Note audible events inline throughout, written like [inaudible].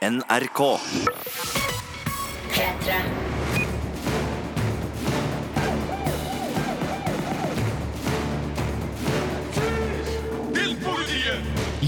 NRK. P3.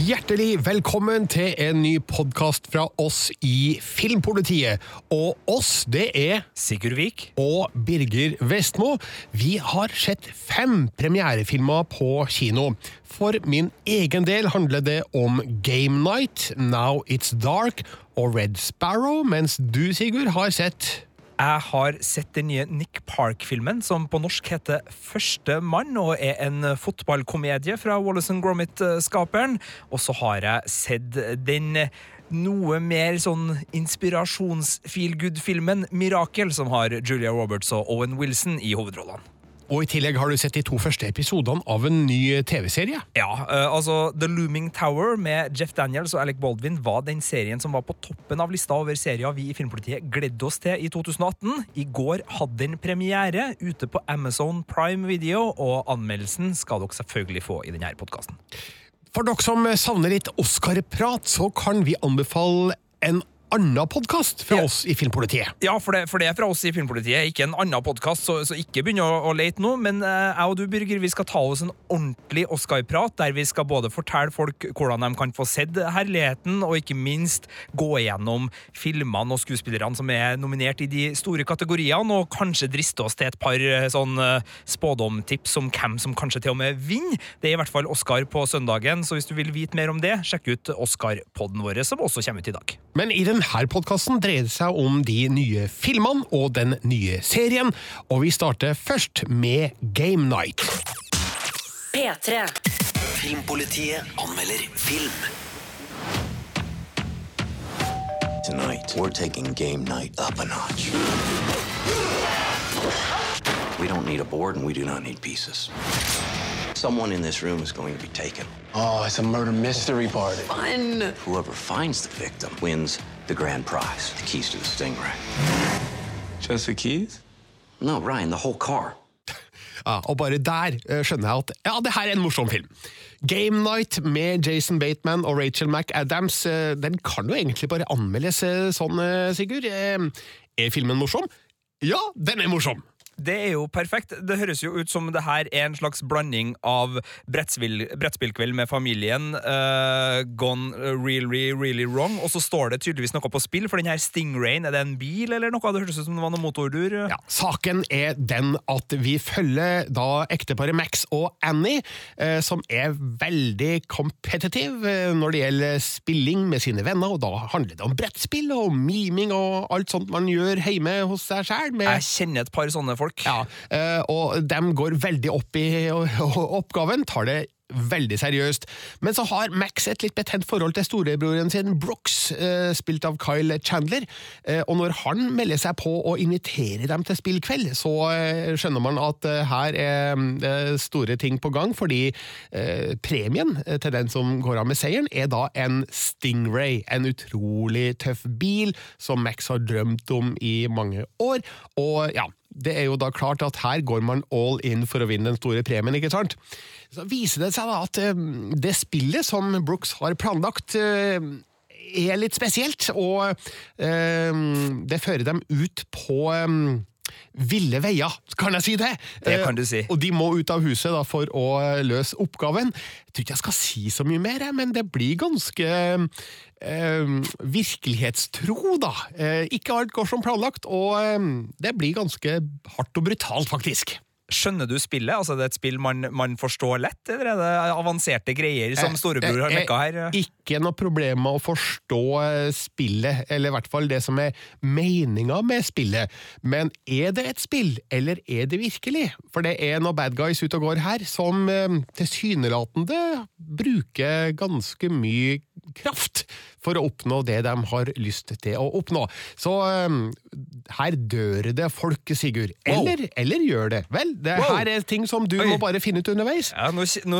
Hjertelig velkommen til en ny podkast fra oss i Filmpolitiet. Og oss, det er Sigurd Vik. og Birger Vestmo. Vi har sett fem premierefilmer på kino. For min egen del handler det om Game Night, Now It's Dark og Red Sparrow, mens du, Sigurd, har sett Jeg har sett den nye Nick Park-filmen, som på norsk heter Første mann, og er en fotballkomedie fra Wallace Gromit-skaperen. Og så har jeg sett den noe mer sånn inspirasjons-feelgood-filmen Mirakel, som har Julia Roberts og Owen Wilson i hovedrollene. Og i tillegg har du sett de to første episodene av en ny TV-serie. Ja, eh, altså The Looming Tower med Jeff Daniels og Alec Baldwin var den serien som var på toppen av lista over serier vi i Filmpolitiet gledde oss til i 2018. I går hadde den premiere ute på Amazon Prime Video, og anmeldelsen skal dere selvfølgelig få i denne podkasten. For dere som savner litt Oscar-prat, så kan vi anbefale en annen podkast fra oss i Filmpolitiet. Ja, for det, for det er fra oss i Filmpolitiet, ikke en annen podkast, så, så ikke begynn å, å lete nå. Men eh, jeg og du, Birger, vi skal ta oss en ordentlig Oscar-prat, der vi skal både fortelle folk hvordan de kan få sett herligheten, og ikke minst gå igjennom filmene og skuespillerne som er nominert i de store kategoriene, og kanskje driste oss til et par eh, sånn eh, spådomtips om hvem som kanskje til og med vinner. Det er i hvert fall Oscar på søndagen, så hvis du vil vite mer om det, sjekk ut Oscar-podden vår, som også kommer ut i dag. Men i denne podkasten dreier seg om de nye filmene og den nye serien, og vi starter først med Game Night. P3. Filmpolitiet anmelder film. Tonight, we're taking game night up a notch. We don't need a board and we do not need pieces. Someone in this room is going to be taken. Oh, it's a murder mystery party. Fun! Whoever finds the victim wins the grand prize, the keys to the Stingray. Just the keys? No, Ryan, the whole car. Ja, [laughs] og bare der eh, skjønner jeg at ja, det her er en morsom film. Game Night med Jason Bateman og Rachel McAdams, eh, den kan jo egentlig bare anmeldes eh, sånn, Sigurd. Er filmen morsom? Ja, den er morsom! Det er jo perfekt. Det høres jo ut som det her er en slags blanding av brettspill, brettspillkveld med familien, uh, gone really, really wrong, og så står det tydeligvis noe på spill, for den her Stingrayen, er det en bil eller noe? Det høres ut som det var noe motordur. Ja, Saken er den at vi følger da ekteparet Max og Annie, uh, som er veldig competitive eh, når det gjelder spilling med sine venner, og da handler det om brettspill og miming og alt sånt man gjør hjemme hos seg sjæl. Jeg kjenner et par sånne folk. Ja, eh, og de går veldig opp i [laughs] oppgaven, tar det veldig seriøst. Men så har Max et litt betent forhold til storebroren sin Brooks, eh, spilt av Kyle Chandler, eh, og når han melder seg på å invitere dem til spillkveld, så skjønner man at her er store ting på gang, fordi premien til den som går av med seieren, er da en Stingray, en utrolig tøff bil som Max har drømt om i mange år, og ja, det er jo da klart at her går man all in for å vinne den store premien, ikke sant? Så viser det seg da at eh, det spillet som Brooks har planlagt, eh, er litt spesielt, og eh, det fører dem ut på ville veier, kan jeg si det? Det kan du si. Eh, Og de må ut av huset da for å eh, løse oppgaven. Jeg tror ikke jeg skal si så mye mer, men det blir ganske eh, virkelighetstro, da. Eh, ikke alt går som planlagt, og eh, det blir ganske hardt og brutalt, faktisk. Skjønner du spillet? Altså, det er et spill man, man forstår lett, eller er det avanserte greier som storebror har Eh, mekka her? eh, Ikke noe problem med å forstå eh, spillet, eller i hvert fall det som er meninga med spillet. Men er det et spill, eller er det virkelig? For det er noen bad guys ute og går her som eh, tilsynelatende bruker ganske mye kraft for å oppnå det de har lyst til å oppnå. Så um, her dør det folk, Sigurd. Eller, eller gjør det. Vel, det Wow. her er ting som du Oi. må bare finne ut underveis. Ja, nå, nå,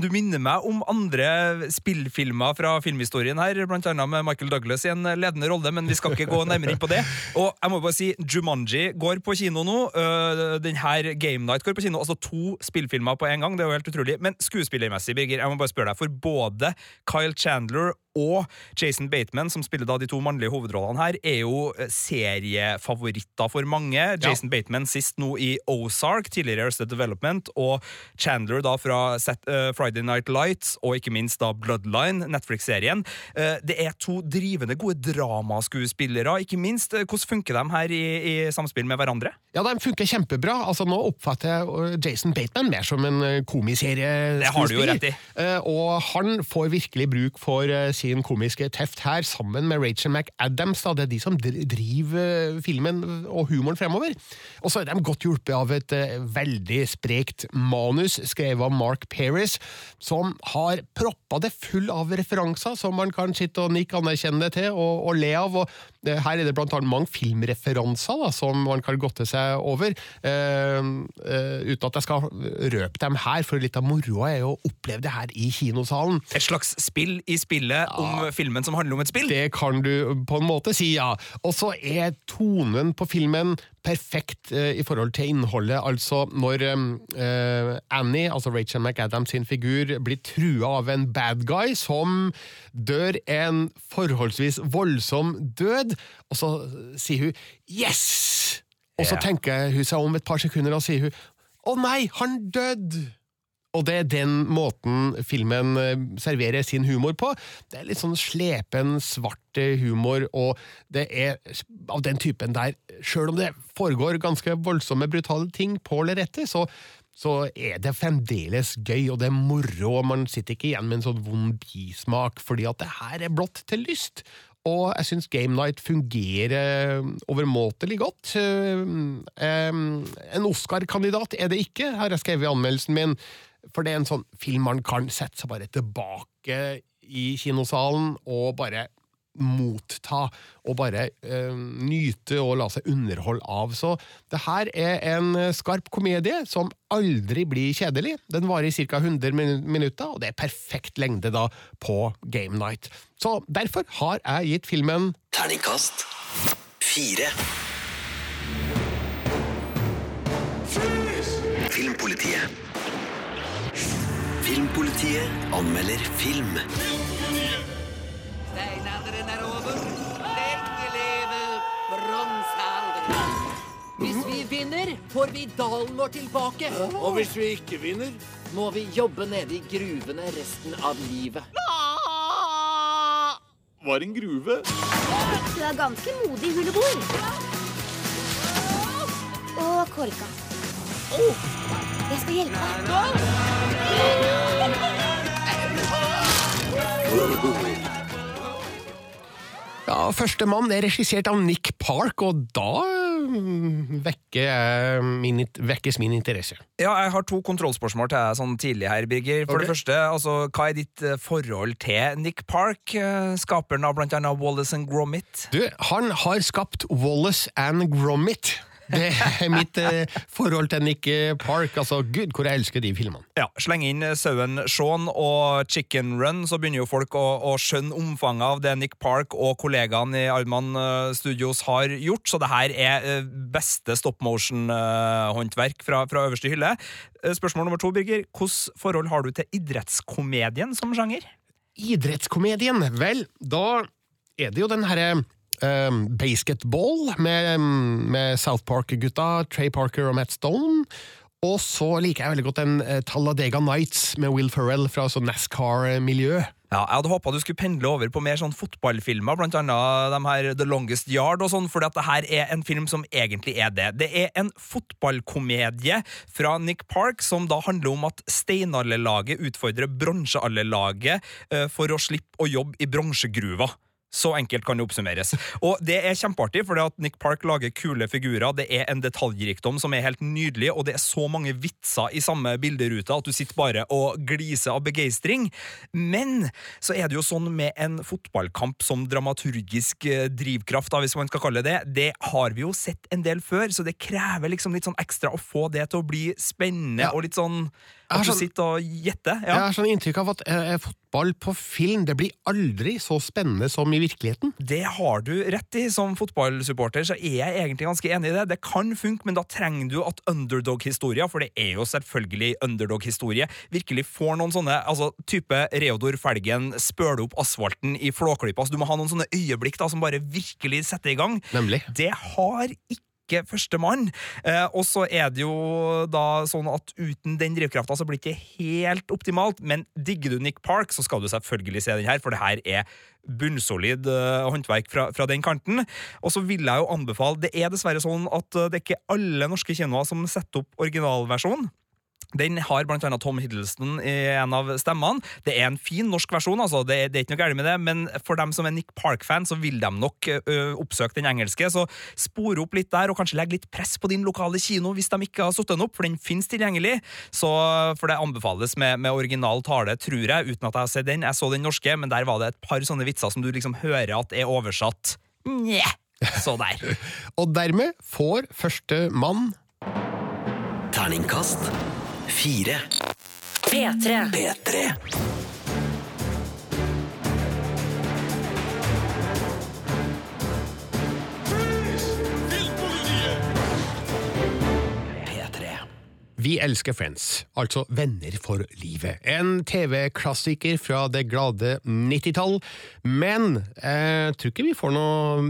du minner meg om andre spillfilmer fra filmhistorien her, blant annet med Michael Douglas i en ledende rolle, men vi skal ikke gå nærmere inn på det. Og jeg må bare si, Jumanji går på kino nå. øh, den her Game Night går på kino. Altså to spillfilmer på en gang, det er jo helt utrolig. Men skuespillermessig, Birger, jeg må bare spørre deg, for både Kyle Chandler handler Og Jason Bateman, som spiller da de to mannlige hovedrollene her, er jo eh, seriefavoritter for mange. Jason Bateman sist nå i Ozark, tidligere Arrested Development, og Chandler da fra Set, uh, Friday Night Lights, og ikke minst da Bloodline, Netflix-serien. Uh, det er to drivende gode dramaskuespillere, ikke minst. Eh, Hvordan funker de her i, i samspill med hverandre? Ja, de funker kjempebra. Altså, nå oppfatter jeg uh, Jason Bateman mer som en uh, komiserieskuespiller. Det har du jo rett i. Uh, og han får virkelig bruk for eh, sin komiske teft her, sammen med Rachel McAdams. Da. Det er de som driver eh, filmen og humoren fremover. Og så er de godt hjulpet av et eh, veldig sprekt manus skrevet av Mark Paris, som har proppa det full av referanser som man kan sitte og nikke anerkjennende til og, og le av. og eh, her er det blant annet mange filmreferanser da, som man kan godte seg over, eh, uten at jeg skal røpe dem her, for litt av moroa er jo å oppleve det her i kinosalen. Et slags spill i spillet om filmen som handler om et spill? Det kan du på en måte si, ja. Og så er tonen på filmen perfekt eh, i forhold til innholdet. Altså, når eh, Annie, altså Rachel McAdams sin figur, blir trua av en bad guy som dør en forholdsvis voldsom død, og så sier hun 'yes'! Og så tenker hun seg om et par sekunder og sier hun 'å nei, han døde'! Og det er den måten filmen eh, serverer sin humor på. Det er litt sånn slepen, svart eh, humor, og det er av den typen der, sjøl om det foregår ganske voldsomme, brutale ting på lerretet, så så er det fremdeles gøy, og det er moro, og man sitter ikke igjen med en sånn vond bismak, fordi at det her er blått til lyst. Og jeg syns Game Night fungerer overmåtelig godt. Eh, En Oscar-kandidat er det ikke, har jeg skrevet i anmeldelsen min, for det er en sånn film man kan sette seg bare tilbake i kinosalen og bare motta og bare eh, nyte og la seg underholde av. Så det her er en skarp komedie som aldri blir kjedelig. Den varer i ca. 100 min minutter, og det er perfekt lengde da på Game Night. Så derfor har jeg gitt filmen Terningkast fire. Filmpolitiet. Filmpolitiet anmelder film. Steinalderen er over. Lenge leve bronsealderen. Hvis vi vinner, får vi dalen vår tilbake. Og hvis vi ikke vinner? Må vi jobbe nede i gruvene resten av livet. Var en gruve. Du er ganske modig, huleboer. Og korka. Jeg skal hjelpe deg. Ja, Førstemann er regissert av Nick Park, og da mm, vekker min, vekkes min interesse. Ja, jeg har to kontrollspørsmål til deg sånn tidlig her, Birger. For okay. det første, altså, hva er ditt eh, forhold til Nick Park, eh, skaperen av blant annet Wallace and Gromit? Du, han har skapt Wallace and Gromit. Det er mitt eh, forhold til Nick Park. Altså, gud, hvor jeg elsker de filmene. Ja, Sleng inn eh, sauen Shaun og Chicken Run, så begynner jo folk å, å skjønne omfanget av det Nick Park og kollegaene i Arman eh, Studios har gjort. Så det her er beste stop motion-håndverk fra, fra øverste hylle. Spørsmål nummer to, Birger. Hvilket forhold har du til idrettskomedien som sjanger? Idrettskomedien, vel, da er det jo den herre um, basketball med, med South Park-gutta, Trey Parker og Matt Stone. Og så liker jeg veldig godt den uh, Talladega Nights med Will Ferrell fra sånn NASCAR-miljø. Ja, jeg hadde håpa du skulle pendle over på mer sånn fotballfilmer, blant annet de her The Longest Yard og sånn, for det her er en film som egentlig er det. Det er en fotballkomedie fra Nick Park som da handler om at steinalderlaget utfordrer bronsealderlaget eh, for å slippe å jobbe i bronsegruva. Så enkelt kan det oppsummeres. Og det er kjempeartig, for at Nick Park lager kule figurer. Det er en detaljrikdom som er helt nydelig, og det er så mange vitser i samme bilderute at du sitter bare og gliser av begeistring. Men så er det jo sånn med en fotballkamp som dramaturgisk eh, drivkraft, da, hvis man skal kalle det det, det har vi jo sett en del før, så det krever liksom litt sånn ekstra å få det til å bli spennende Ja. og litt sånn Jeg har du sånn- sitter og gjetter. Jeg har sånn inntrykk av at eh, fotball på film. Det blir aldri så spennende som i virkeligheten. Det har du rett i. Som fotballsupporter så er jeg egentlig ganske enig i det. Det kan funke, men da trenger du at underdog-historia, for det er jo selvfølgelig underdog-historie, virkelig får noen sånne altså type Reodor Felgen spøler opp asfalten i Flåklypa. Altså, du må ha noen sånne øyeblikk da som bare virkelig setter i gang. Nemlig. Det har ikke ikke førstemann. Eh, og så er det jo da sånn at uten den drivkrafta så blir det ikke helt optimalt, men digger du Nick Park, så skal du selvfølgelig se den her, for det her er bunnsolid uh, håndverk fra, fra, den kanten. Og så vil jeg jo anbefale Det er dessverre sånn at uh, det er ikke alle norske kinoer som setter opp originalversjonen. Den har blant annet Tom Hiddleston i en av stemmene. Det er en fin norsk versjon, altså. det, det, er ikke noe galt med det, men for dem som er Nick Park-fan, så vil de nok ø, oppsøke den engelske. Så spore opp litt der, og kanskje legge litt press på din lokale kino hvis de ikke har satt den opp, for den finnes tilgjengelig. Så, for det anbefales med, med, original tale, tror jeg, uten at jeg har sett den. Jeg så den norske, men der var det et par sånne vitser som du liksom hører at er oversatt. Nje. Så der. [laughs] og dermed får første mann Terningkast. P3. P3. Vi elsker Friends, altså Venner for livet. En TV-klassiker fra det glade 90-tall. Men jeg tror ikke vi får noe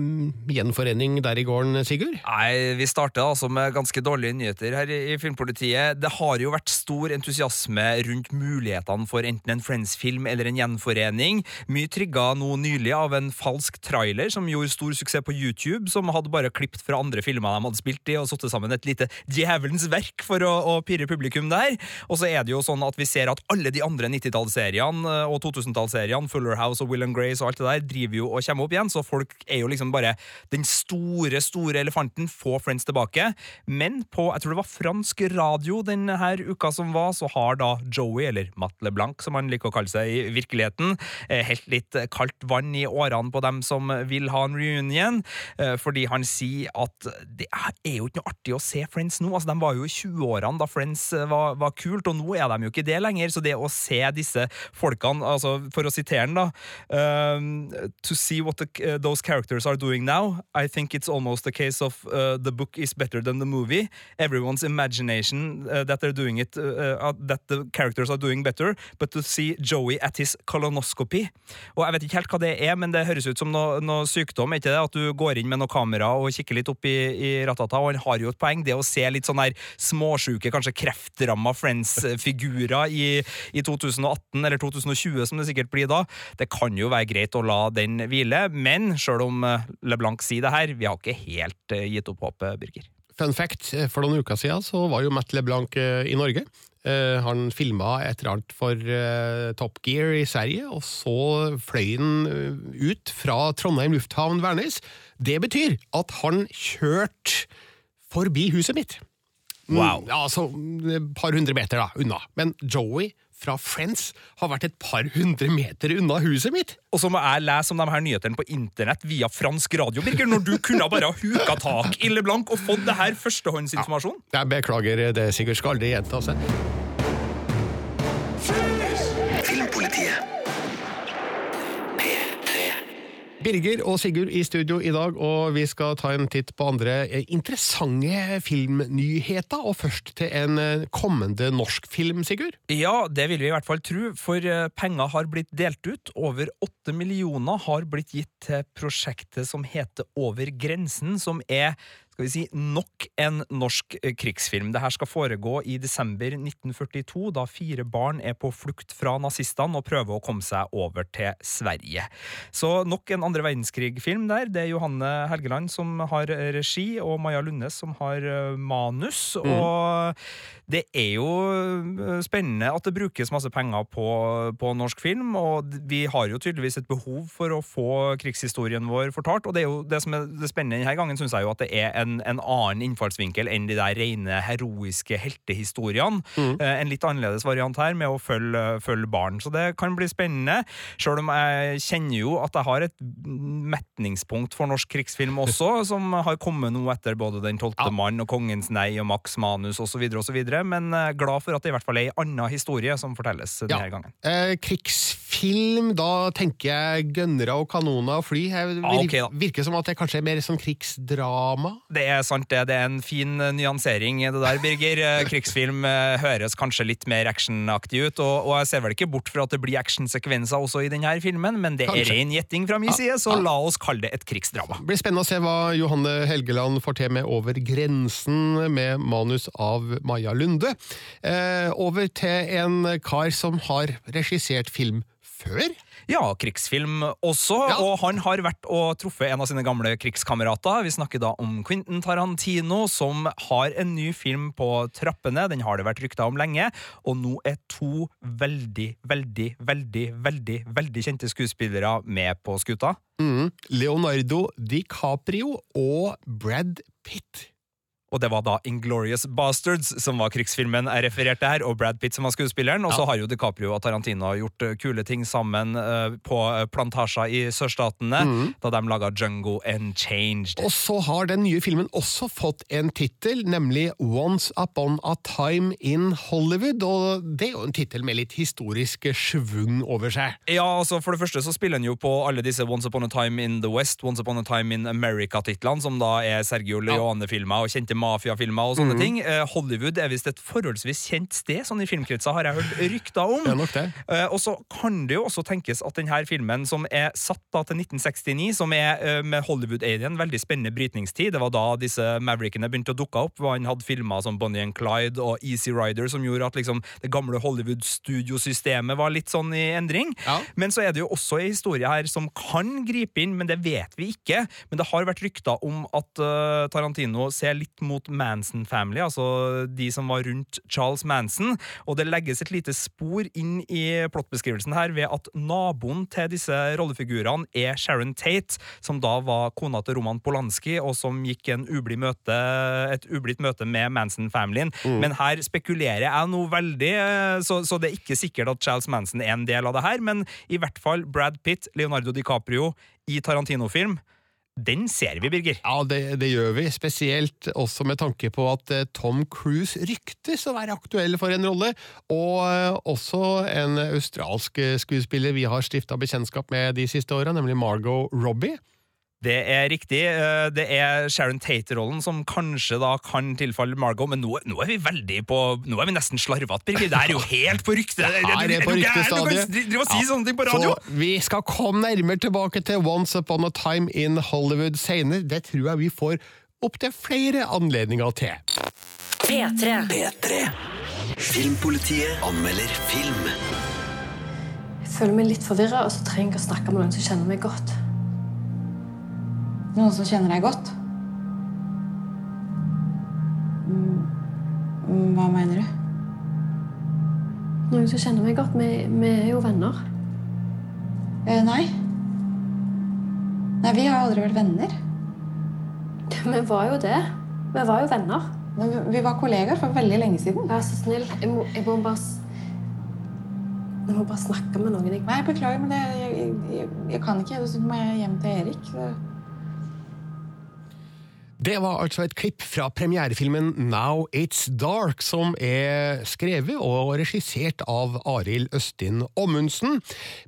gjenforening der i gården, Sigurd? Nei, vi starter altså med ganske dårlige nyheter her i Filmpolitiet. Det har jo vært stor entusiasme rundt mulighetene for enten en Friends-film eller en gjenforening. Mye trigga nå nylig av en falsk trailer som gjorde stor suksess på YouTube, som hadde bare klippet fra andre filmer de hadde spilt i, og satt sammen et lite djevelens verk for å, å pirre publikum der. Og så er det jo sånn at vi ser at alle de andre 90-tallsseriene og 2000-tallsseriene, Fuller House og Will and Grace og alt det der, driver jo og kommer opp igjen, så folk er jo liksom bare den store, store elefanten. Få Friends tilbake. Men på, jeg tror det var fransk radio denne uka som var, så har da Joey, eller Matt LeBlanc som han liker å kalle seg i virkeligheten, eh, helt litt kaldt vann i årene på dem som vil ha en reunion, eh, fordi han sier at det er jo ikke noe artig å se Friends nå. Altså, De var jo i 20-årene da Friends eh, var, var, kult, og nå er de jo ikke det lenger. Så det å se disse folkene, altså for å sitere den, da um, To see what the, uh, those characters are doing now, I think it's almost a case of uh, the book is better than the movie. Everyone's imagination uh, that they're doing it, uh, that the characters are doing better, but to see Joey at his colonoscopy Og jeg vet ikke helt hva det er, men det høres ut som noe, noe sykdom, ikke det? At du går inn med noe kamera og kikker litt opp i, i ratata, og han har jo et poeng, det å se litt sånn her småsjuke, kanskje kreftramma Friends-figurer i, i 2018 eller 2020, som det sikkert blir da. Det kan jo være greit å la den hvile, men sjøl om eh, LeBlanc sier det her, vi har ikke helt eh, gitt opp håpet, Birger. Fun fact, eh, for noen uker siden så var jo Matt LeBlanc i Norge. Han filma et eller annet for Top Gear i Sverige, og så fløy han ut fra Trondheim lufthavn Værnes. Det betyr at han kjørte forbi huset mitt. Wow. Ja, altså et par hundre meter da, unna. Men Joey fra Friends har vært et par hundre meter unna huset mitt. Og så må jeg lese om de her nyhetene på internett via fransk radio, Birger, når du kunne bare ha huka tak i LeBlanc og fått det her førstehåndsinformasjon. Ja, jeg beklager det, sikkert Skal aldri gjenta seg. Birger og Sigurd i studio i dag, og vi skal ta en titt på andre interessante filmnyheter. Og først til en eh, kommende norsk film, Sigurd? Ja, det vil vi i hvert fall tro, for eh, penger har blitt delt ut. Over åtte millioner har blitt gitt til prosjektet som heter Over grensen, som er skal vi si, nok en norsk krigsfilm. krigsfilm. Dette skal foregå i desember 1942, da fire barn er på flukt fra nazistene og prøver å komme seg over til Sverige. Så nok en andre verdenskrig-film der. Det er Johanne Helgeland som har regi, og Maja Lundes som har eh, manus. Mm. Og det er jo eh, spennende at det brukes masse penger på, på, norsk film, og vi har jo tydeligvis et behov for å få krigshistorien vår fortalt. Og det er jo det som er det spennende denne gangen, syns jeg jo at det er en en, en annen innfallsvinkel enn de der rene heroiske heltehistoriene. Eh, En litt annerledes variant her med å følge, følge barn. Så det kan bli spennende, sjøl om jeg kjenner jo at jeg har et metningspunkt for norsk krigsfilm [laughs] også, som har kommet nå etter både Den tolvte mann og Kongens nei og Max Manus osv., osv., men eh, glad for at det i hvert fall er ei anna historie som fortelles denne gangen. Eh, krigsfilm, da tenker jeg gønnere og kanoner og fly. Jeg vir Ja, ok. Virker som at det kanskje er mer sånn krigsdrama. Det er sant, det. Det er en fin eh, nyansering, det der, Birger. Eh, Krigsfilm eh, høres kanskje litt mer actionaktig ut, og, og jeg ser vel ikke bort fra at det blir actionsekvenser også i denne filmen, men det Kanskje. er ren gjetting fra min side, så la oss kalle det et krigsdrama. Det blir spennende å se hva Johanne Helgeland får til med Over grensen, med manus av Maja Lunde. Eh, over til en kar som har regissert film før. Ja, krigsfilm også, og han har vært og truffet en av sine gamle krigskamerater. Vi snakker da om Quentin Tarantino, som har en ny film på trappene. Den har det vært rykter om lenge, og nå er to veldig, veldig, veldig, veldig, veldig kjente skuespillere med på skuta. Mm. Leonardo DiCaprio og Brad Pitt. Og det var da Inglorious Bastards som var krigsfilmen jeg refererte her, og Brad Pitt som var skuespilleren. Og så har jo DiCaprio og Tarantino gjort eh, kule ting sammen uh, på eh, plantasjer i sørstatene, da de laga Jungo Unchanged. Og så har den nye filmen også fått en tittel, nemlig Once Upon a Time in Hollywood. Og det er jo en tittel med litt historisk svung over seg. Ja, altså For det første så spiller han jo på alle disse Once Upon a Time in the West, Once Upon a Time in America-titlene, som da er Sergio Leone-filmer og kjente mafiafilmer og sånne Mhm. ting. Eh, Hollywood er visst et forholdsvis kjent sted, sånn i filmkretser har jeg hørt rykter om. Det er nok det. Eh, og så kan det jo også tenkes at denne filmen, som er satt da til 1969, som er eh, med Hollywood-Alien, veldig spennende brytningstid. Det var da disse Maverickene begynte å dukke opp. hvor Han hadde filmer som Bonnie and Clyde og Easy Rider, som gjorde at liksom, det gamle Hollywood-studiosystemet var litt sånn i endring. Men så er det jo også en historie her som kan gripe inn, men det vet vi ikke. Men det har vært rykter om at Tarantino ser litt mot Manson Family, altså de som var rundt Charles Manson, og det legges et lite spor inn i plottbeskrivelsen her ved at naboen til disse rollefigurene er Sharon Tate, som da var kona til Roman Polanski, og som gikk en ubli møte, et ublidt møte med Manson-familien. Men her spekulerer jeg nå veldig, eh, så, så det er ikke sikkert at Charles Manson er en del av det her, men i hvert fall Brad Pitt, Leonardo DiCaprio i Tarantino-film. Den ser vi, Birger. Ja, det, det gjør vi, spesielt også med tanke på at eh, Tom Cruise ryktes å være aktuell for en rolle, og eh, også en australsk eh, skuespiller vi har stifta bekjentskap med de siste åra, nemlig Margot Robbie. Det er riktig. eh, Det er Sharon Tate-rollen som kanskje da kan tilfalle Margot, men nå, nå er vi veldig på Nå er vi nesten slarvete, Birger. Det er jo helt på rykte! Her er på Du kan si Ja. sånne ting på radio! Så vi skal komme nærmere tilbake til Once Upon a Time in Hollywood senere. Det tror jeg vi får opptil flere anledninger til. P3. P3. Filmpolitiet anmelder film. Jeg føler meg litt forvirra, og så trenger jeg å snakke med noen som kjenner meg godt. Noen som kjenner deg godt? Mm, Hva mener du? Noen som kjenner meg godt. Vi, vi er jo venner. Eh, nei. Nei, vi har aldri vært venner. Vi var jo det. Vi var jo venner. Men vi- vi var kollegaer for veldig lenge siden. Vær så snill. Jeg må, jeg må bare Jeg må bare snakke med noen. Jeg, Nei, beklager, men det, jeg, jeg, jeg, jeg kan ikke. Så må jeg hjem til Erik. Så. Det var altså et klipp fra premierefilmen Now It's Dark, som er skrevet og regissert av Arild Østin Ommundsen.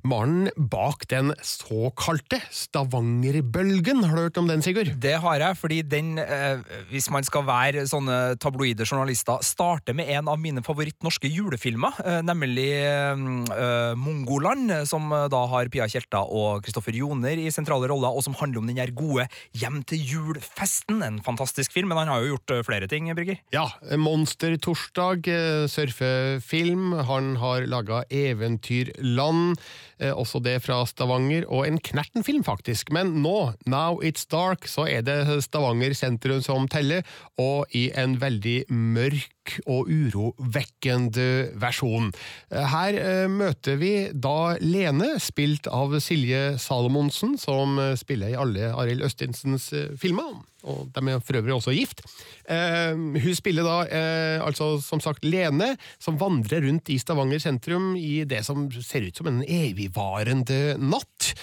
Mannen bak den såkalte Stavanger-bølgen. Har du hørt om den, Sigurd? Det har jeg, fordi den, eh, hvis man skal være sånne tabloide journalister, starter med en av mine favoritt-norske julefilmer, eh, nemlig eh, Mongoland, som eh, da har Pia Tjelta og Kristoffer Joner i sentrale roller, og som handler om den her gode Hjem til jul-festen. En fantastisk film, men han har jo gjort eh, flere ting, Brygger? Ja, Monster-torsdag, eh, surfefilm. Han har laga Eventyrland, eh, også det fra Stavanger, og en Knerten-film, faktisk. Men nå, Now It's Dark, så er det Stavanger sentrum som teller, og i en veldig mørk mørk og urovekkende versjon. Her eh, møter vi da Lene, spilt av Silje Salomonsen, som spiller i alle Arild Østinsens eh, filmer. Og de er for øvrig også gift. Eh, hun spiller da altså som sagt Lene, som vandrer rundt i Stavanger sentrum i det som ser ut som en evigvarende natt,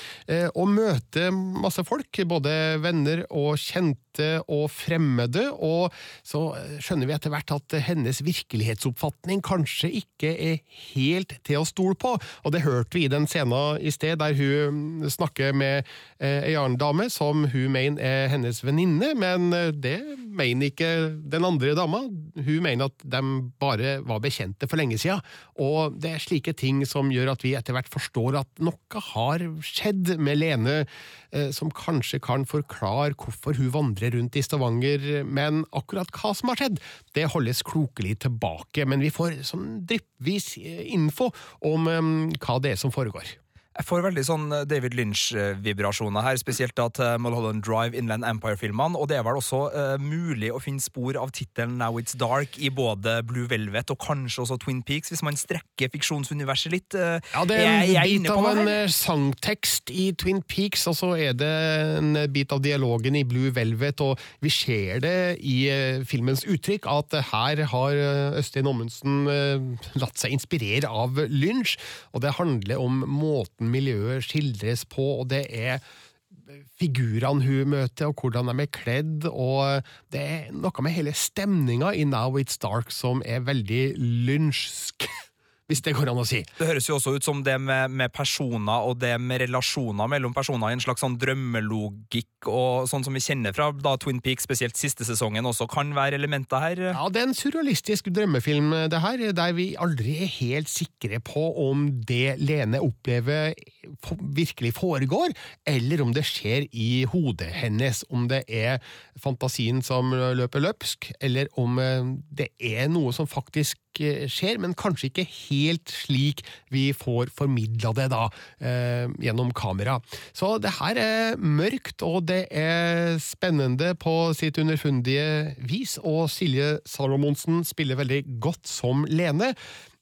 og møter masse folk, både venner og kjente og fremmede, og så skjønner vi etter hvert at hennes virkelighetsoppfatning kanskje ikke er helt til å stole på, og det hørte vi i den scenen i sted, der hun snakker med eh, ei annen dame som hun mener er hennes venninne, men eh, det mener ikke den andre dama. Hun mener at de bare var bekjente for lenge siden, og det er slike ting som gjør at vi etter hvert forstår at noe har skjedd med Lene, eh, som kanskje kan forklare hvorfor hun vandrer rundt i Stavanger, men akkurat hva som har skjedd, det holdes klokelig tilbake, men vi får sånn dryppvis eh, info om eh, hva det er som foregår. Jeg får veldig sånn David Lynch-vibrasjoner her, spesielt da til Mulholland Drive, Inland Empire-filmene. Og det er vel også uh, mulig å finne spor av tittelen Now It's Dark i både Blue Velvet og kanskje også Twin Peaks, hvis man strekker fiksjonsuniverset litt. Uh, Ja, det er en jeg- jeg bit av en eh, sangtekst i Twin Peaks, og så er det en bit av dialogen i Blue Velvet, og vi ser det i uh, filmens uttrykk at eh, her har eh, Øystein Ommundsen eh, latt seg inspirere av Lynch, og det handler om måten miljøet skildres på, og det er figurene hun møter, og hvordan de er kledd, og det er noe med hele stemninga i Now It's Dark som er veldig lynchsk, hvis det går an å si. Det høres jo også ut som det med, med personer og det med relasjoner mellom personer i en slags sånn drømmelogikk, og sånn som vi kjenner fra da Twin Peaks, spesielt siste sesongen, også kan være elementer her. Ja, det er en surrealistisk drømmefilm, det her, der vi aldri er helt sikre på om det Lene opplever virkelig foregår, eller om det skjer i hodet hennes, om det er fantasien som løper løpsk, eller om eh, det er noe som faktisk eh, skjer, men kanskje ikke helt slik vi får formidla det da, eh, gjennom kamera. Så det her er mørkt, og det er spennende på sitt underfundige vis, og Silje Salomonsen spiller veldig godt som Lene.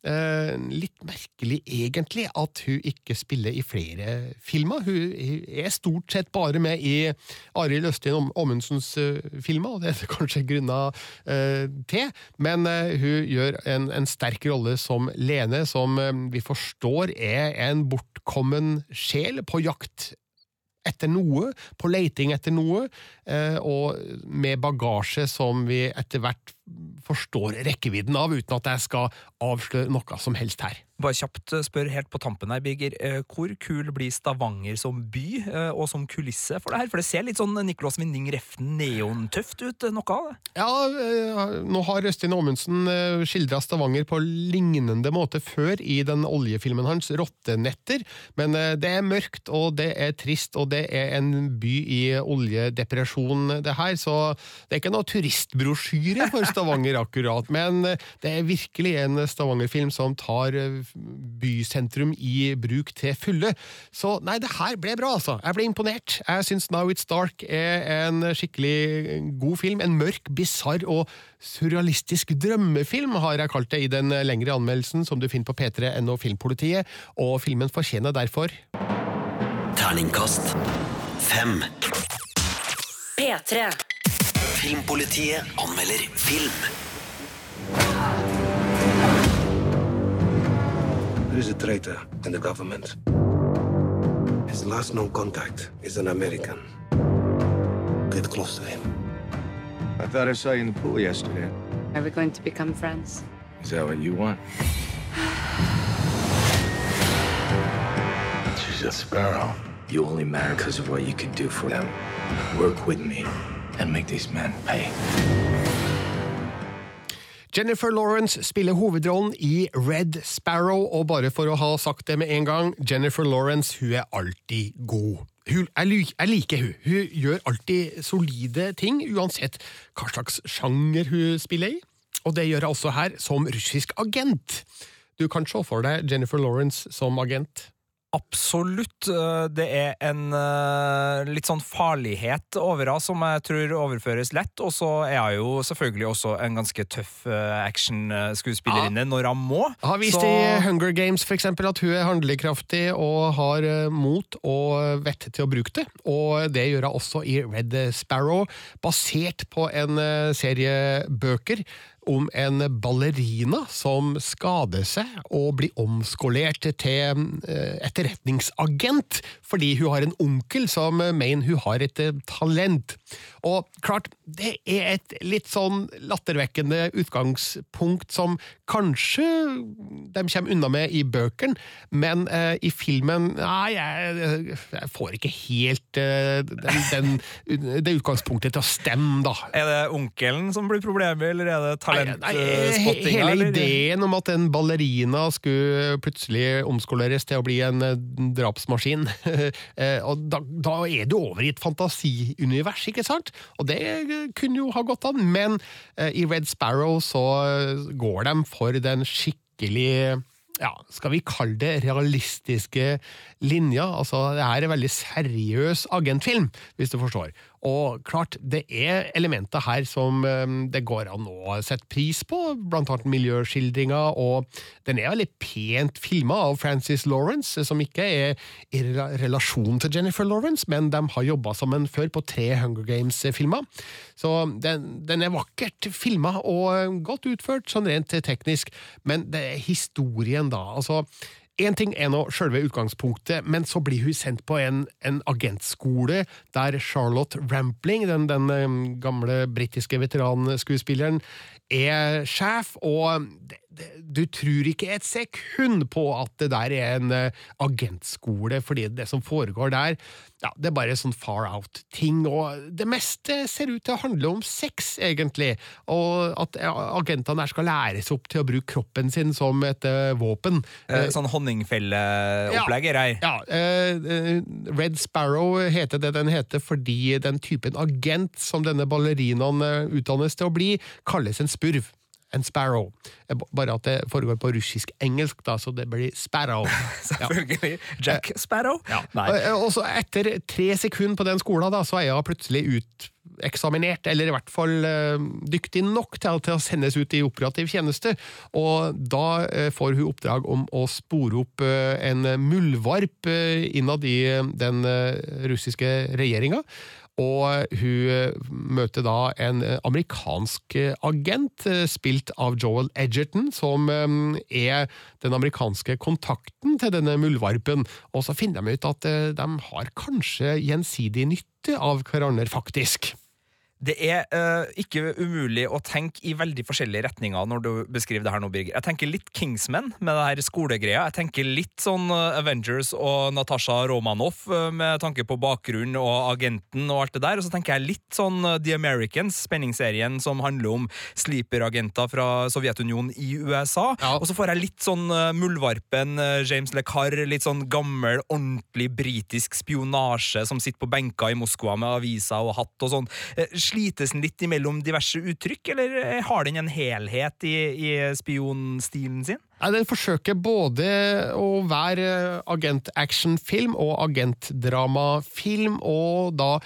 Eh, litt merkelig egentlig at hun ikke spiller i flere filmer. Hun er stort sett bare med i Arild Østin Om- Ommundsens eh, filmer, og det er det [laughs] kanskje grunner eh, til, men eh, hun gjør en, en sterk rolle som Lene, som eh, vi forstår er en bortkommen sjel på jakt etter noe, på leiting etter noe, eh, og med bagasje som vi etter hvert forstår rekkevidden av, uten at jeg skal avsløre noe som helst her. Bare kjapt eh, spør helt på tampen her, Birger. eh, Hvor kul blir Stavanger som by eh, og som kulisse for det her? For det ser litt sånn Nicolas Winding Refn neontøft ut, noe av det. Ja, nå har Østin Aamundsen skildra Stavanger på lignende måte før i den oljefilmen hans, 'Rottenetter', men det er mørkt, og det er trist, og det er en by i oljedepresjon, det her, så det er ikke noe turistbrosjyre for Stavanger akkurat, men det er virkelig en Stavanger-film som tar bysentrum i bruk til fulle. Så nei, det her ble bra, altså. Jeg ble imponert. Jeg syns Now It's Dark er en skikkelig god film. En mørk, bisarr og surrealistisk drømmefilm, har jeg kalt det i den lengre anmeldelsen som du finner på p3.no Filmpolitiet, og filmen fortjener derfor Terningkast fem. P3. Filmpolitiet anmelder film. Is a traitor in the government. His last known contact is an American. Get close to him. I thought I saw you in the pool yesterday. Are we going to become friends? Is that what you want? [sighs] She's a sparrow. You only matter because of what you can do for them. Work with me and make these men pay. Jennifer Lawrence spiller hovedrollen i Red Sparrow, og bare for å ha sagt det med en gang, Jennifer Lawrence hun er alltid god. Hun, jeg, liker hun. Hun gjør alltid solide ting, uansett hva slags sjanger hun spiller i. Og det gjør jeg også her, som russisk agent. Du kan se for deg Jennifer Lawrence som agent. Absolutt. Eh, Det er en eh, litt sånn farlighet over henne som jeg tror overføres lett. Og så er hun jo selvfølgelig også en ganske tøff actionskuespillerinne ja. når hun må. Har vist Så- i Hunger Games for eksempel, at hun er handlekraftig og har eh, mot og vett til å bruke det. Og det gjør hun også i Red Sparrow, basert på en eh, serie bøker om en ballerina som skader seg og blir omskolert til eh, etterretningsagent fordi hun har en onkel som mener hun har et eh, talent. Og klart, det er et litt sånn lattervekkende utgangspunkt som kanskje de kommer unna med i bøkene, men eh, i filmen Nei, jeg, jeg får ikke helt eh, den, den, det utgangspunktet til å stemme, da. Er det onkelen som blir problemet, eller er det Nei, talentspottinga? hele eller? ideen om at en ballerina skulle plutselig omskoleres til å bli en eh, drapsmaskin, [laughs] eh, og da, da er du over i et fantasiunivers, ikke sant? Og det eh, kunne jo ha gått an, men eh, i Red Sparrow så eh, går de for den skikkelig ja, skal vi kalle det realistiske linja? Altså, det er en veldig seriøs agentfilm, hvis du forstår. Og klart, det er elementer her som eh, det går an å sette pris på, blant annet miljøskildringa, og den er veldig pent filma av Francis Lawrence, som ikke er i relasjon til Jennifer Lawrence, men de har jobba sammen før på tre Hunger Games-filmer. Så den, den er vakkert filma og godt utført, sånn rent teknisk, men det er historien, da. altså Én ting er nå selve utgangspunktet, men så blir hun sendt på en, en agentskole der Charlotte Rampling, den, den eh, gamle britiske veteranskuespilleren, er sjef, og du tror ikke et sekund på at det der er en eh, agentskole, fordi det som foregår der, ja, det er bare sånn far out-ting, og det meste ser ut til å handle om sex, egentlig, og at eh, agentene der skal læres opp til å bruke kroppen sin som et uh, våpen. Eh, Sånn honningfelleopplegg er her. Ja, eh, eh, Red Sparrow heter det den heter fordi den typen agent som denne ballerinaen eh, utdannes til å bli, kalles en spurv. En sparrow. Eh, Bare at det foregår på russisk-engelsk, da, så det blir sparrow. [laughs] Selvfølgelig. Jack Sparrow? Ja. Og, og så etter tre sekunder på den skolen, da, så er hun plutselig uteksaminert, eller i hvert fall eh, dyktig nok til, til å sendes ut i operativ tjeneste. Og da eh, får hun oppdrag om å spore opp eh, en muldvarp eh, innad i eh, den eh, russiske regjeringa. Og hun eh, møter da en eh, amerikansk eh, agent, spilt av Joel Edgerton, som er den amerikanske kontakten til denne muldvarpen. Og så finner de ut at de har kanskje gjensidig nytte av hverandre, faktisk. Det er uh, ikke umulig å tenke i veldig forskjellige retninger når du beskriver det her nå, Birger. Jeg tenker litt Kingsman med det her skolegreia. Jeg tenker litt sånn eh, Avengers og Natasha Romanoff eh, med tanke på bakgrunn og agenten og alt det der. Og så tenker jeg litt sånn The Americans, spenningsserien som handler om sleeper-agenter fra Sovjetunionen i USA. Og så får jeg litt sånn uh, Muldvarpen, James Le Carre, litt sånn gammel, ordentlig britisk spionasje som sitter på benker i Moskva med aviser og hatt og sånn. Eh, Slites den litt imellom diverse uttrykk, eller eh, har den en helhet i, i spionstilen sin? Nei, Den forsøker både å være agent-action-film og agentdrama-film, og da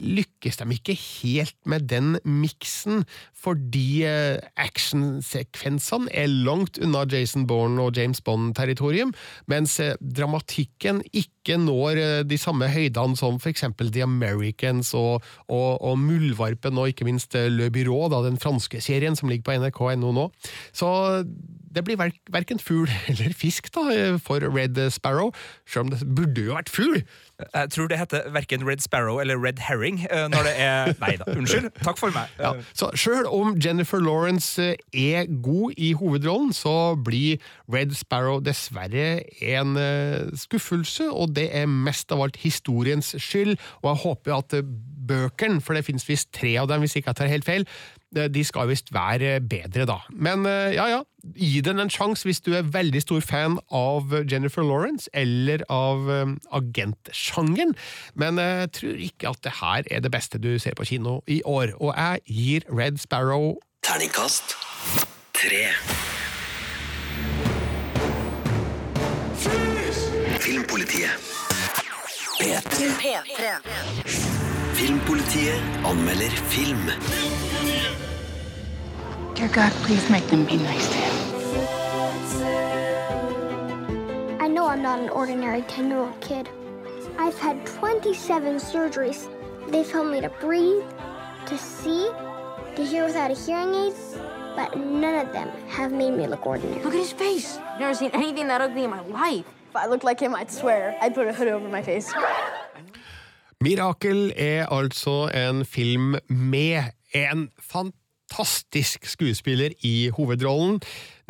lykkes de ikke helt med den miksen, fordi eh, actionsekvensene er langt unna Jason Bourne og James Bond-territorium, mens eh, dramatikken ikke når eh, de samme høydene som eksempel The Americans og, og, og Muldvarpen, og ikke minst Le Byrå, da, den franske serien som ligger på nrk.no nå. Så det blir verk, verken fugl [laughs] eller fisk da, for Red Sparrow, selv om det burde jo vært fugl. Jeg tror det heter verken Red Sparrow eller Red Herring når det er [laughs] Nei da, unnskyld. Takk for meg. Ja, så Sjøl om Jennifer Lawrence eh, er god i hovedrollen, så blir Red Sparrow dessverre en eh, skuffelse, og det er mest av alt historiens skyld. Og jeg håper at eh, bøkene, for det finnes visst tre av dem hvis ikke jeg tar helt feil, de skal visst være bedre, da. Men eh, ja ja, gi den en sjanse hvis du er veldig stor fan av Jennifer Lawrence eller av eh, agentsjangeren. Men eh, jeg tror ikke at det her er det beste du ser på kino i år, og jeg gir Red Sparrow Terningkast tre. Filmpolitiet. P3. P3. Filmpolitiet anmelder film. Dear God, please make them be nice to him. I know I'm not an ordinary 10 year old kid. I've had 27 surgeries. They've helped me to breathe, to see, to hear without a hearing aid, but none of them have made me look ordinary. Look at his face. I've never seen anything that ugly in my life. If I looked like him, I'd swear I'd put a hood over my face. Mirakel er altså en film med en fantastisk skuespiller i hovedrollen,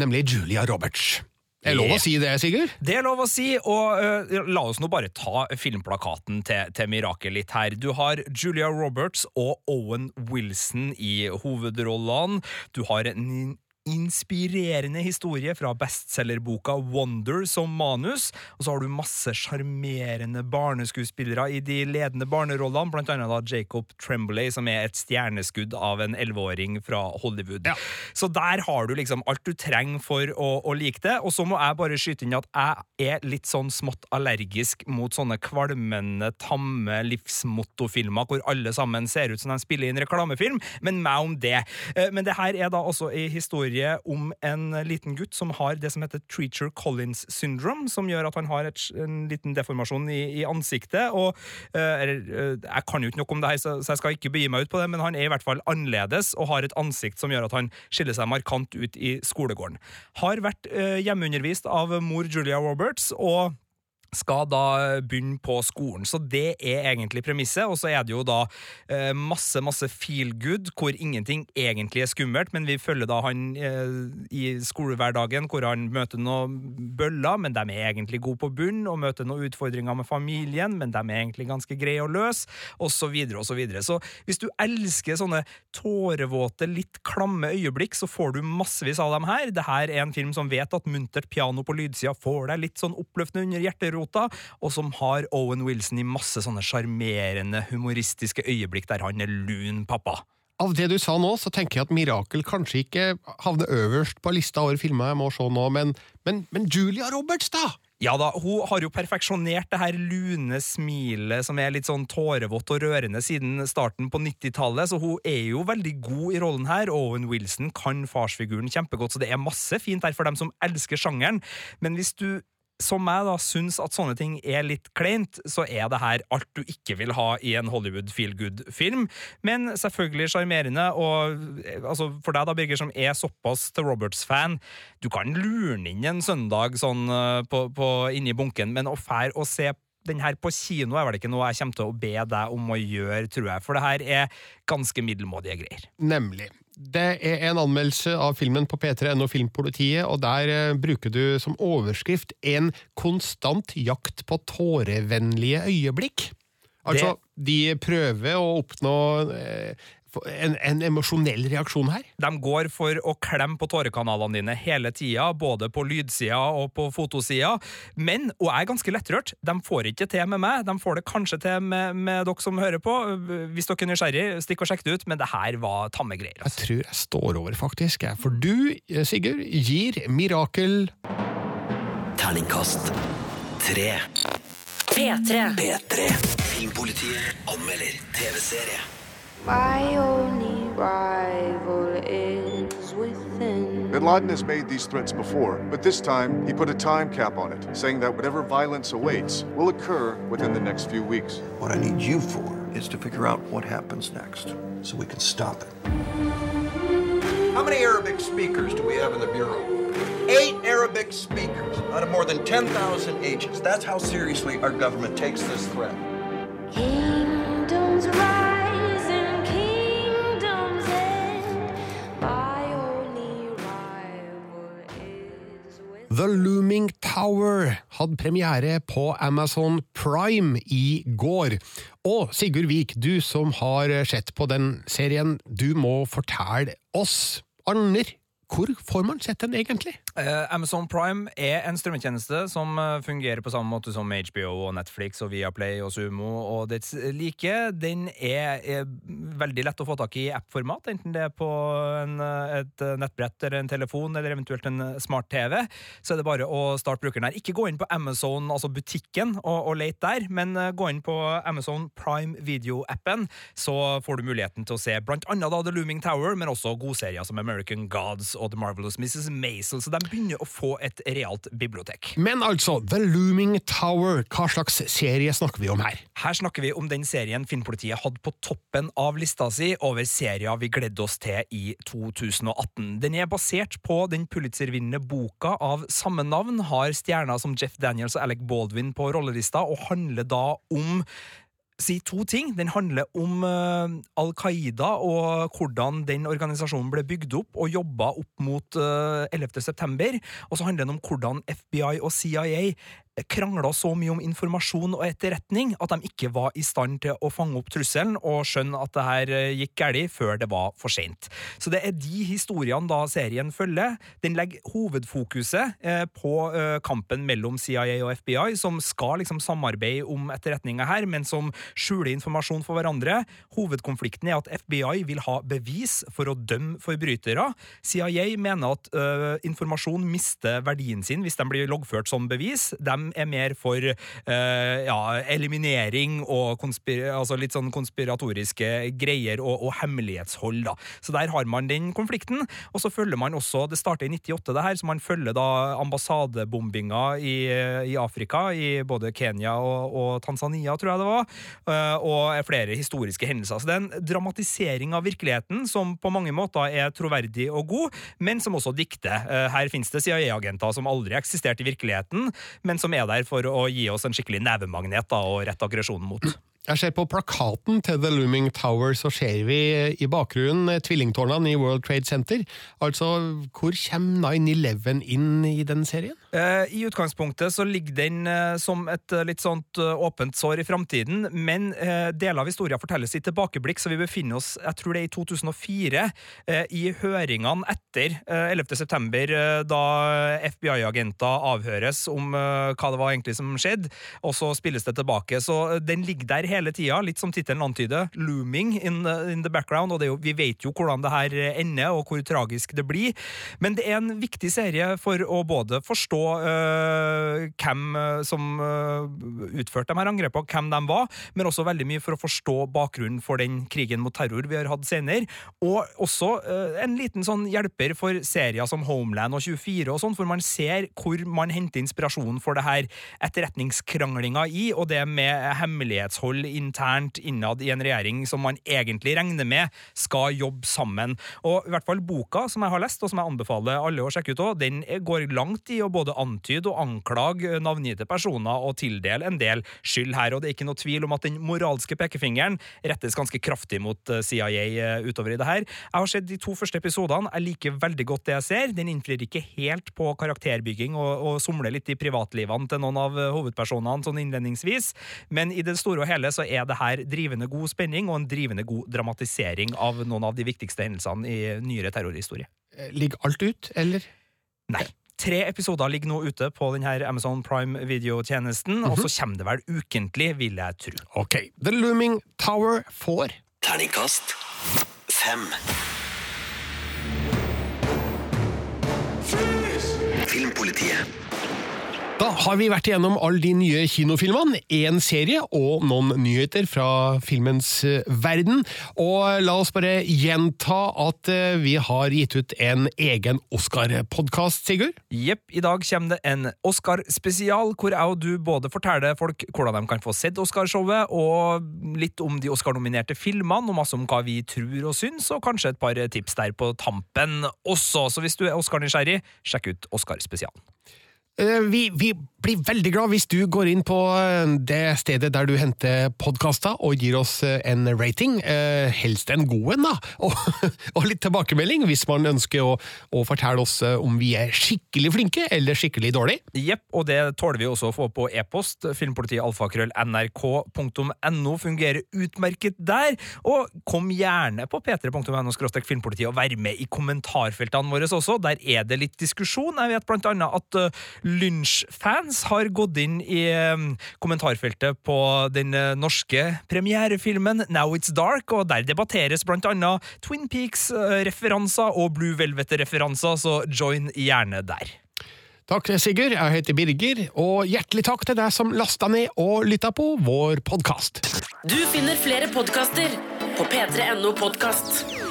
nemlig Julia Roberts. Det Er lov å si det, Sigurd? Det er lov å si, og uh, la oss nå bare ta filmplakaten til, til Mirakel litt her. Du har Julia Roberts og Owen Wilson i hovedrollene. Du har en inspirerende historie fra bestselgerboka Wonder som manus, og så har du masse sjarmerende barneskuespillere i de ledende barnerollene, blant annet da Jacob Tremblay, som er et stjerneskudd av en elleveåring fra Hollywood. Så der har du liksom alt du trenger for å, å like det, og så må jeg bare skyte inn at jeg er litt sånn smått allergisk mot sånne kvalmende, tamme livsmottofilmer hvor alle sammen ser ut som de spiller i en reklamefilm, men meg om det. Eh, Men det her er da også i historie om en liten gutt som har det som heter Treacher Collins syndrome, som gjør at han har et, en liten deformasjon i, i ansiktet. og eh, eller, eh, Jeg kan jo ikke noe om det her, så, så jeg skal ikke begi meg ut på det, men han er i hvert fall annerledes og har et ansikt som gjør at han skiller seg markant ut i skolegården. Har vært eh, hjemmeundervist av mor Julia Roberts. og skal da begynne på skolen. Så det er egentlig premisset. Og så er det jo da eh, masse, masse feel good, hvor ingenting egentlig er skummelt, men vi følger da han eh, i skolehverdagen, hvor han møter noen bøller, men de er egentlig gode på bunn, og møter noen utfordringer med familien, men de er egentlig ganske greie å løse, videre og så hvis du elsker sånne tårevåte, litt klamme øyeblikk, så får du massevis av dem her. Det her er en film som vet at muntert piano på lydsida får deg litt sånn oppløftende under hjerterota, og som har Owen Wilson i masse sånne sjarmerende, humoristiske øyeblikk der han er lun pappa. Av det du sa nå, så tenker jeg at Mirakel kanskje ikke havner øverst på lista over filmer jeg må se nå, men, men, men Julia Roberts, da! Ja da, Hun har jo perfeksjonert det her lune smilet som er litt sånn tårevått og rørende siden starten på 90-tallet, så hun er jo veldig god i rollen her. Owen Wilson kan farsfiguren kjempegodt, så det er masse fint her for dem som elsker sjangeren. Men hvis du som meg da syns at sånne ting er litt kleint, så er det her alt du ikke vil ha i en Hollywood feel good-film. Men selvfølgelig sjarmerende, og eh, altså, for deg da, Birger, som er såpass til Roberts-fan, du kan lure inn en søndag sånn eh, på, på, inni bunken, men å fære og se den her på kino er vel ikke noe jeg kommer til å be deg om å gjøre, tror jeg, for det her er ganske middelmådige greier. Nemlig. Det er en anmeldelse av filmen på p3.no Filmpolitiet, og der eh, bruker du som overskrift en konstant jakt på tårevennlige øyeblikk. Altså, de prøver å oppnå eh, en, en emosjonell reaksjon her. De går for å klemme på tårekanalene dine hele tida, både på lydsida og på fotosida. Men, og jeg er ganske lettrørt, de får ikke til med meg. De får det kanskje til med, med dere som hører på. Hvis dere er nysgjerrig, stikk og sjekk det ut, men det her var tamme greier. Jeg tror jeg står over, faktisk. For du, Sigurd, gir Mirakel Terningkast tre. P3. P3. Filmpolitiet anmelder TV-serie. My only rival is within. Bin Laden has made these threats before, but this time he put a time cap on it, saying that whatever violence awaits will occur within the next few weeks. What I need you for is to figure out what happens next so we can stop it. How many Arabic speakers do we have in the Bureau? Eight Arabic speakers out of more than 10,000 agents. That's how seriously our government takes this threat. The Looming Tower hadde premiere på Amazon Prime i går. Og Sigurd Vik, du som har sett på den serien, du må fortelle oss Arner, hvor får man sett den egentlig? Eh, Amazon Prime er en strømmetjeneste som eh, fungerer på samme måte som HBO og Netflix og Viaplay og Sumo og dets like. Den er, veldig lett å få tak i i app-format, enten det er på en, et nettbrett eller en telefon eller eventuelt en smart-TV. Så er det bare å starte brukeren her. Ikke gå inn på Amazon, altså butikken, og, og lete der, men eh, gå inn på Amazon Prime Video-appen, så får du muligheten til å se blant annet da The Looming Tower, men også godserier som American Gods og The Marvelous Mrs. Maisel, så de begynner å få et realt bibliotek. Men altså, The Looming Tower, hva slags serie snakker vi om her? Her snakker vi om den serien Finnpolitiet hadde på toppen av lista si over serier vi gledde oss til i 2018. Den er basert på den Pulitzer-vinnende boka av samme navn, har stjerner som Jeff Daniels og Alec Baldwin på rollelista, og handler da om si to ting. Den handler om eh, Al Qaida og hvordan den organisasjonen ble bygd opp og jobba opp mot eh, 11. september. Og så handler den om hvordan FBI og CIA krangla så mye om informasjon og etterretning at de ikke var i stand til å fange opp trusselen og skjønne at det her eh, gikk galt før det var for sent. Så det er de historiene da serien følger. Den legger hovedfokuset eh, på eh, kampen mellom CIA og FBI, som skal liksom samarbeide om etterretninga her, men som skjuler informasjon for hverandre. Hovedkonflikten er at FBI vil ha bevis for å dømme forbrytere. CIA mener at øh, informasjon mister verdien sin hvis de blir loggført som bevis. De er mer for øh, ja, eliminering og altså litt sånn konspiratoriske greier og, og hemmelighetshold. Da. Så der har man den konflikten. Og så følger man også Det starter i 98, det her, så man følger da ambassadebombinga i, i Afrika, i både Kenya og, og Tanzania, tror jeg det var, øh, og flere historiske hendelser. Så det er en dramatisering av virkeligheten som på mange måter er troverdig og god, men som også dikter. Eh, Her finnes det CIA-agenter som aldri eksisterte i virkeligheten, men som er der for å gi oss en skikkelig nevemagnet da, og rette aggresjonen mot. Jeg ser på plakaten til The Looming Tower, så ser vi i bakgrunnen eh, tvillingtårnene i World Trade Center. Altså, hvor kommer 9-11 inn i den serien? Eh, I utgangspunktet så ligger den eh, som et eh, litt sånt eh, åpent sår i framtiden, men eh, deler av historien fortelles i tilbakeblikk, så vi befinner oss, jeg tror det er i 2004, eh, i høringene etter eh, 11. september, eh, da FBI-agenter avhøres om eh, hva det var egentlig som skjedde, og så spilles det tilbake. Så eh, den ligger der hele tida, litt som tittelen antyder, looming in the, in the background, og jo, vi vet jo hvordan det her ender, og hvor tragisk det blir. Men det er en viktig serie for å både forstå øh, hvem øh, som øh, utførte de her angrepene, hvem de var, men også veldig mye for å forstå bakgrunnen for den krigen mot terror vi har hatt senere, og også øh, en liten sånn hjelper for serier som Homeland og 24 og sånn, for man ser hvor man henter inspirasjon for det her etterretningskranglinga i, og det med hemmelighetshold internt innad i en regjering som man egentlig regner med skal jobbe sammen. Og i hvert fall boka som jeg har lest, og som jeg anbefaler alle å sjekke ut òg, den går langt i å både antyde og anklage navngitte personer og tildele en del skyld her, og det er ikke noe tvil om at den moralske pekefingeren rettes ganske kraftig mot eh, CIA eh, utover i det her. Jeg har sett de to første episodene, jeg liker veldig godt det jeg ser. Den innfrir ikke helt på karakterbygging og, og somler litt i privatlivene til noen av eh, hovedpersonene sånn innledningsvis, men i det store og hele så er det her drivende god spenning og en drivende god dramatisering av noen av de viktigste hendelsene i nyere terrorhistorie. Eh, Ligger alt ut, eller? Nei. Tre episoder ligger nå ute på denne Amazon Prime videotjenesten, mm -hmm. og så kommer det vel ukentlig, vil jeg tro. Ok, The Looming Tower får Terningkast fem. Filmpolitiet. Da har vi vært igjennom alle de nye kinofilmene, én serie og noen nyheter fra filmens eh, verden. Og la oss bare gjenta at eh, vi har gitt ut en egen Oscar-podkast, Sigurd. Jepp, i dag kommer det en Oscar-spesial, hvor jeg og du både forteller folk hvordan de kan få sett Oscarshowet, og litt om de Oscar-nominerte filmene, og masse om hva vi tror og syns, og kanskje et par tips der på tampen også. Så hvis du er Oscar-nysgjerrig, sjekk ut Oscar-spesialen. Eh, Vi, vi blir veldig glad hvis du går inn på eh, det stedet der du henter podkaster og gir oss eh, en rating, helst en god en, da, [laughs] og, og litt tilbakemelding hvis man ønsker å, å fortelle oss om vi er skikkelig flinke eller skikkelig dårlige. Jepp, og det tåler vi også å få på e-post. Filmpolitialfakrøll.nrk.no fungerer utmerket der. Og kom gjerne på p3.no filmpolitiet og vær med i kommentarfeltene våre også. Der er det litt diskusjon. Jeg vet blant annet at Lynch-fans har gått inn i eh, kommentarfeltet på den eh, norske premierefilmen Now It's Dark, og der debatteres blant annet Twin Peaks-referanser og Blue Velvet-referanser, så join gjerne der. Takk, Sigurd. Jeg heter Birger, og hjertelig takk til deg som lasta ned og lytta på vår podkast. Du finner flere podkaster på p3.no podkast.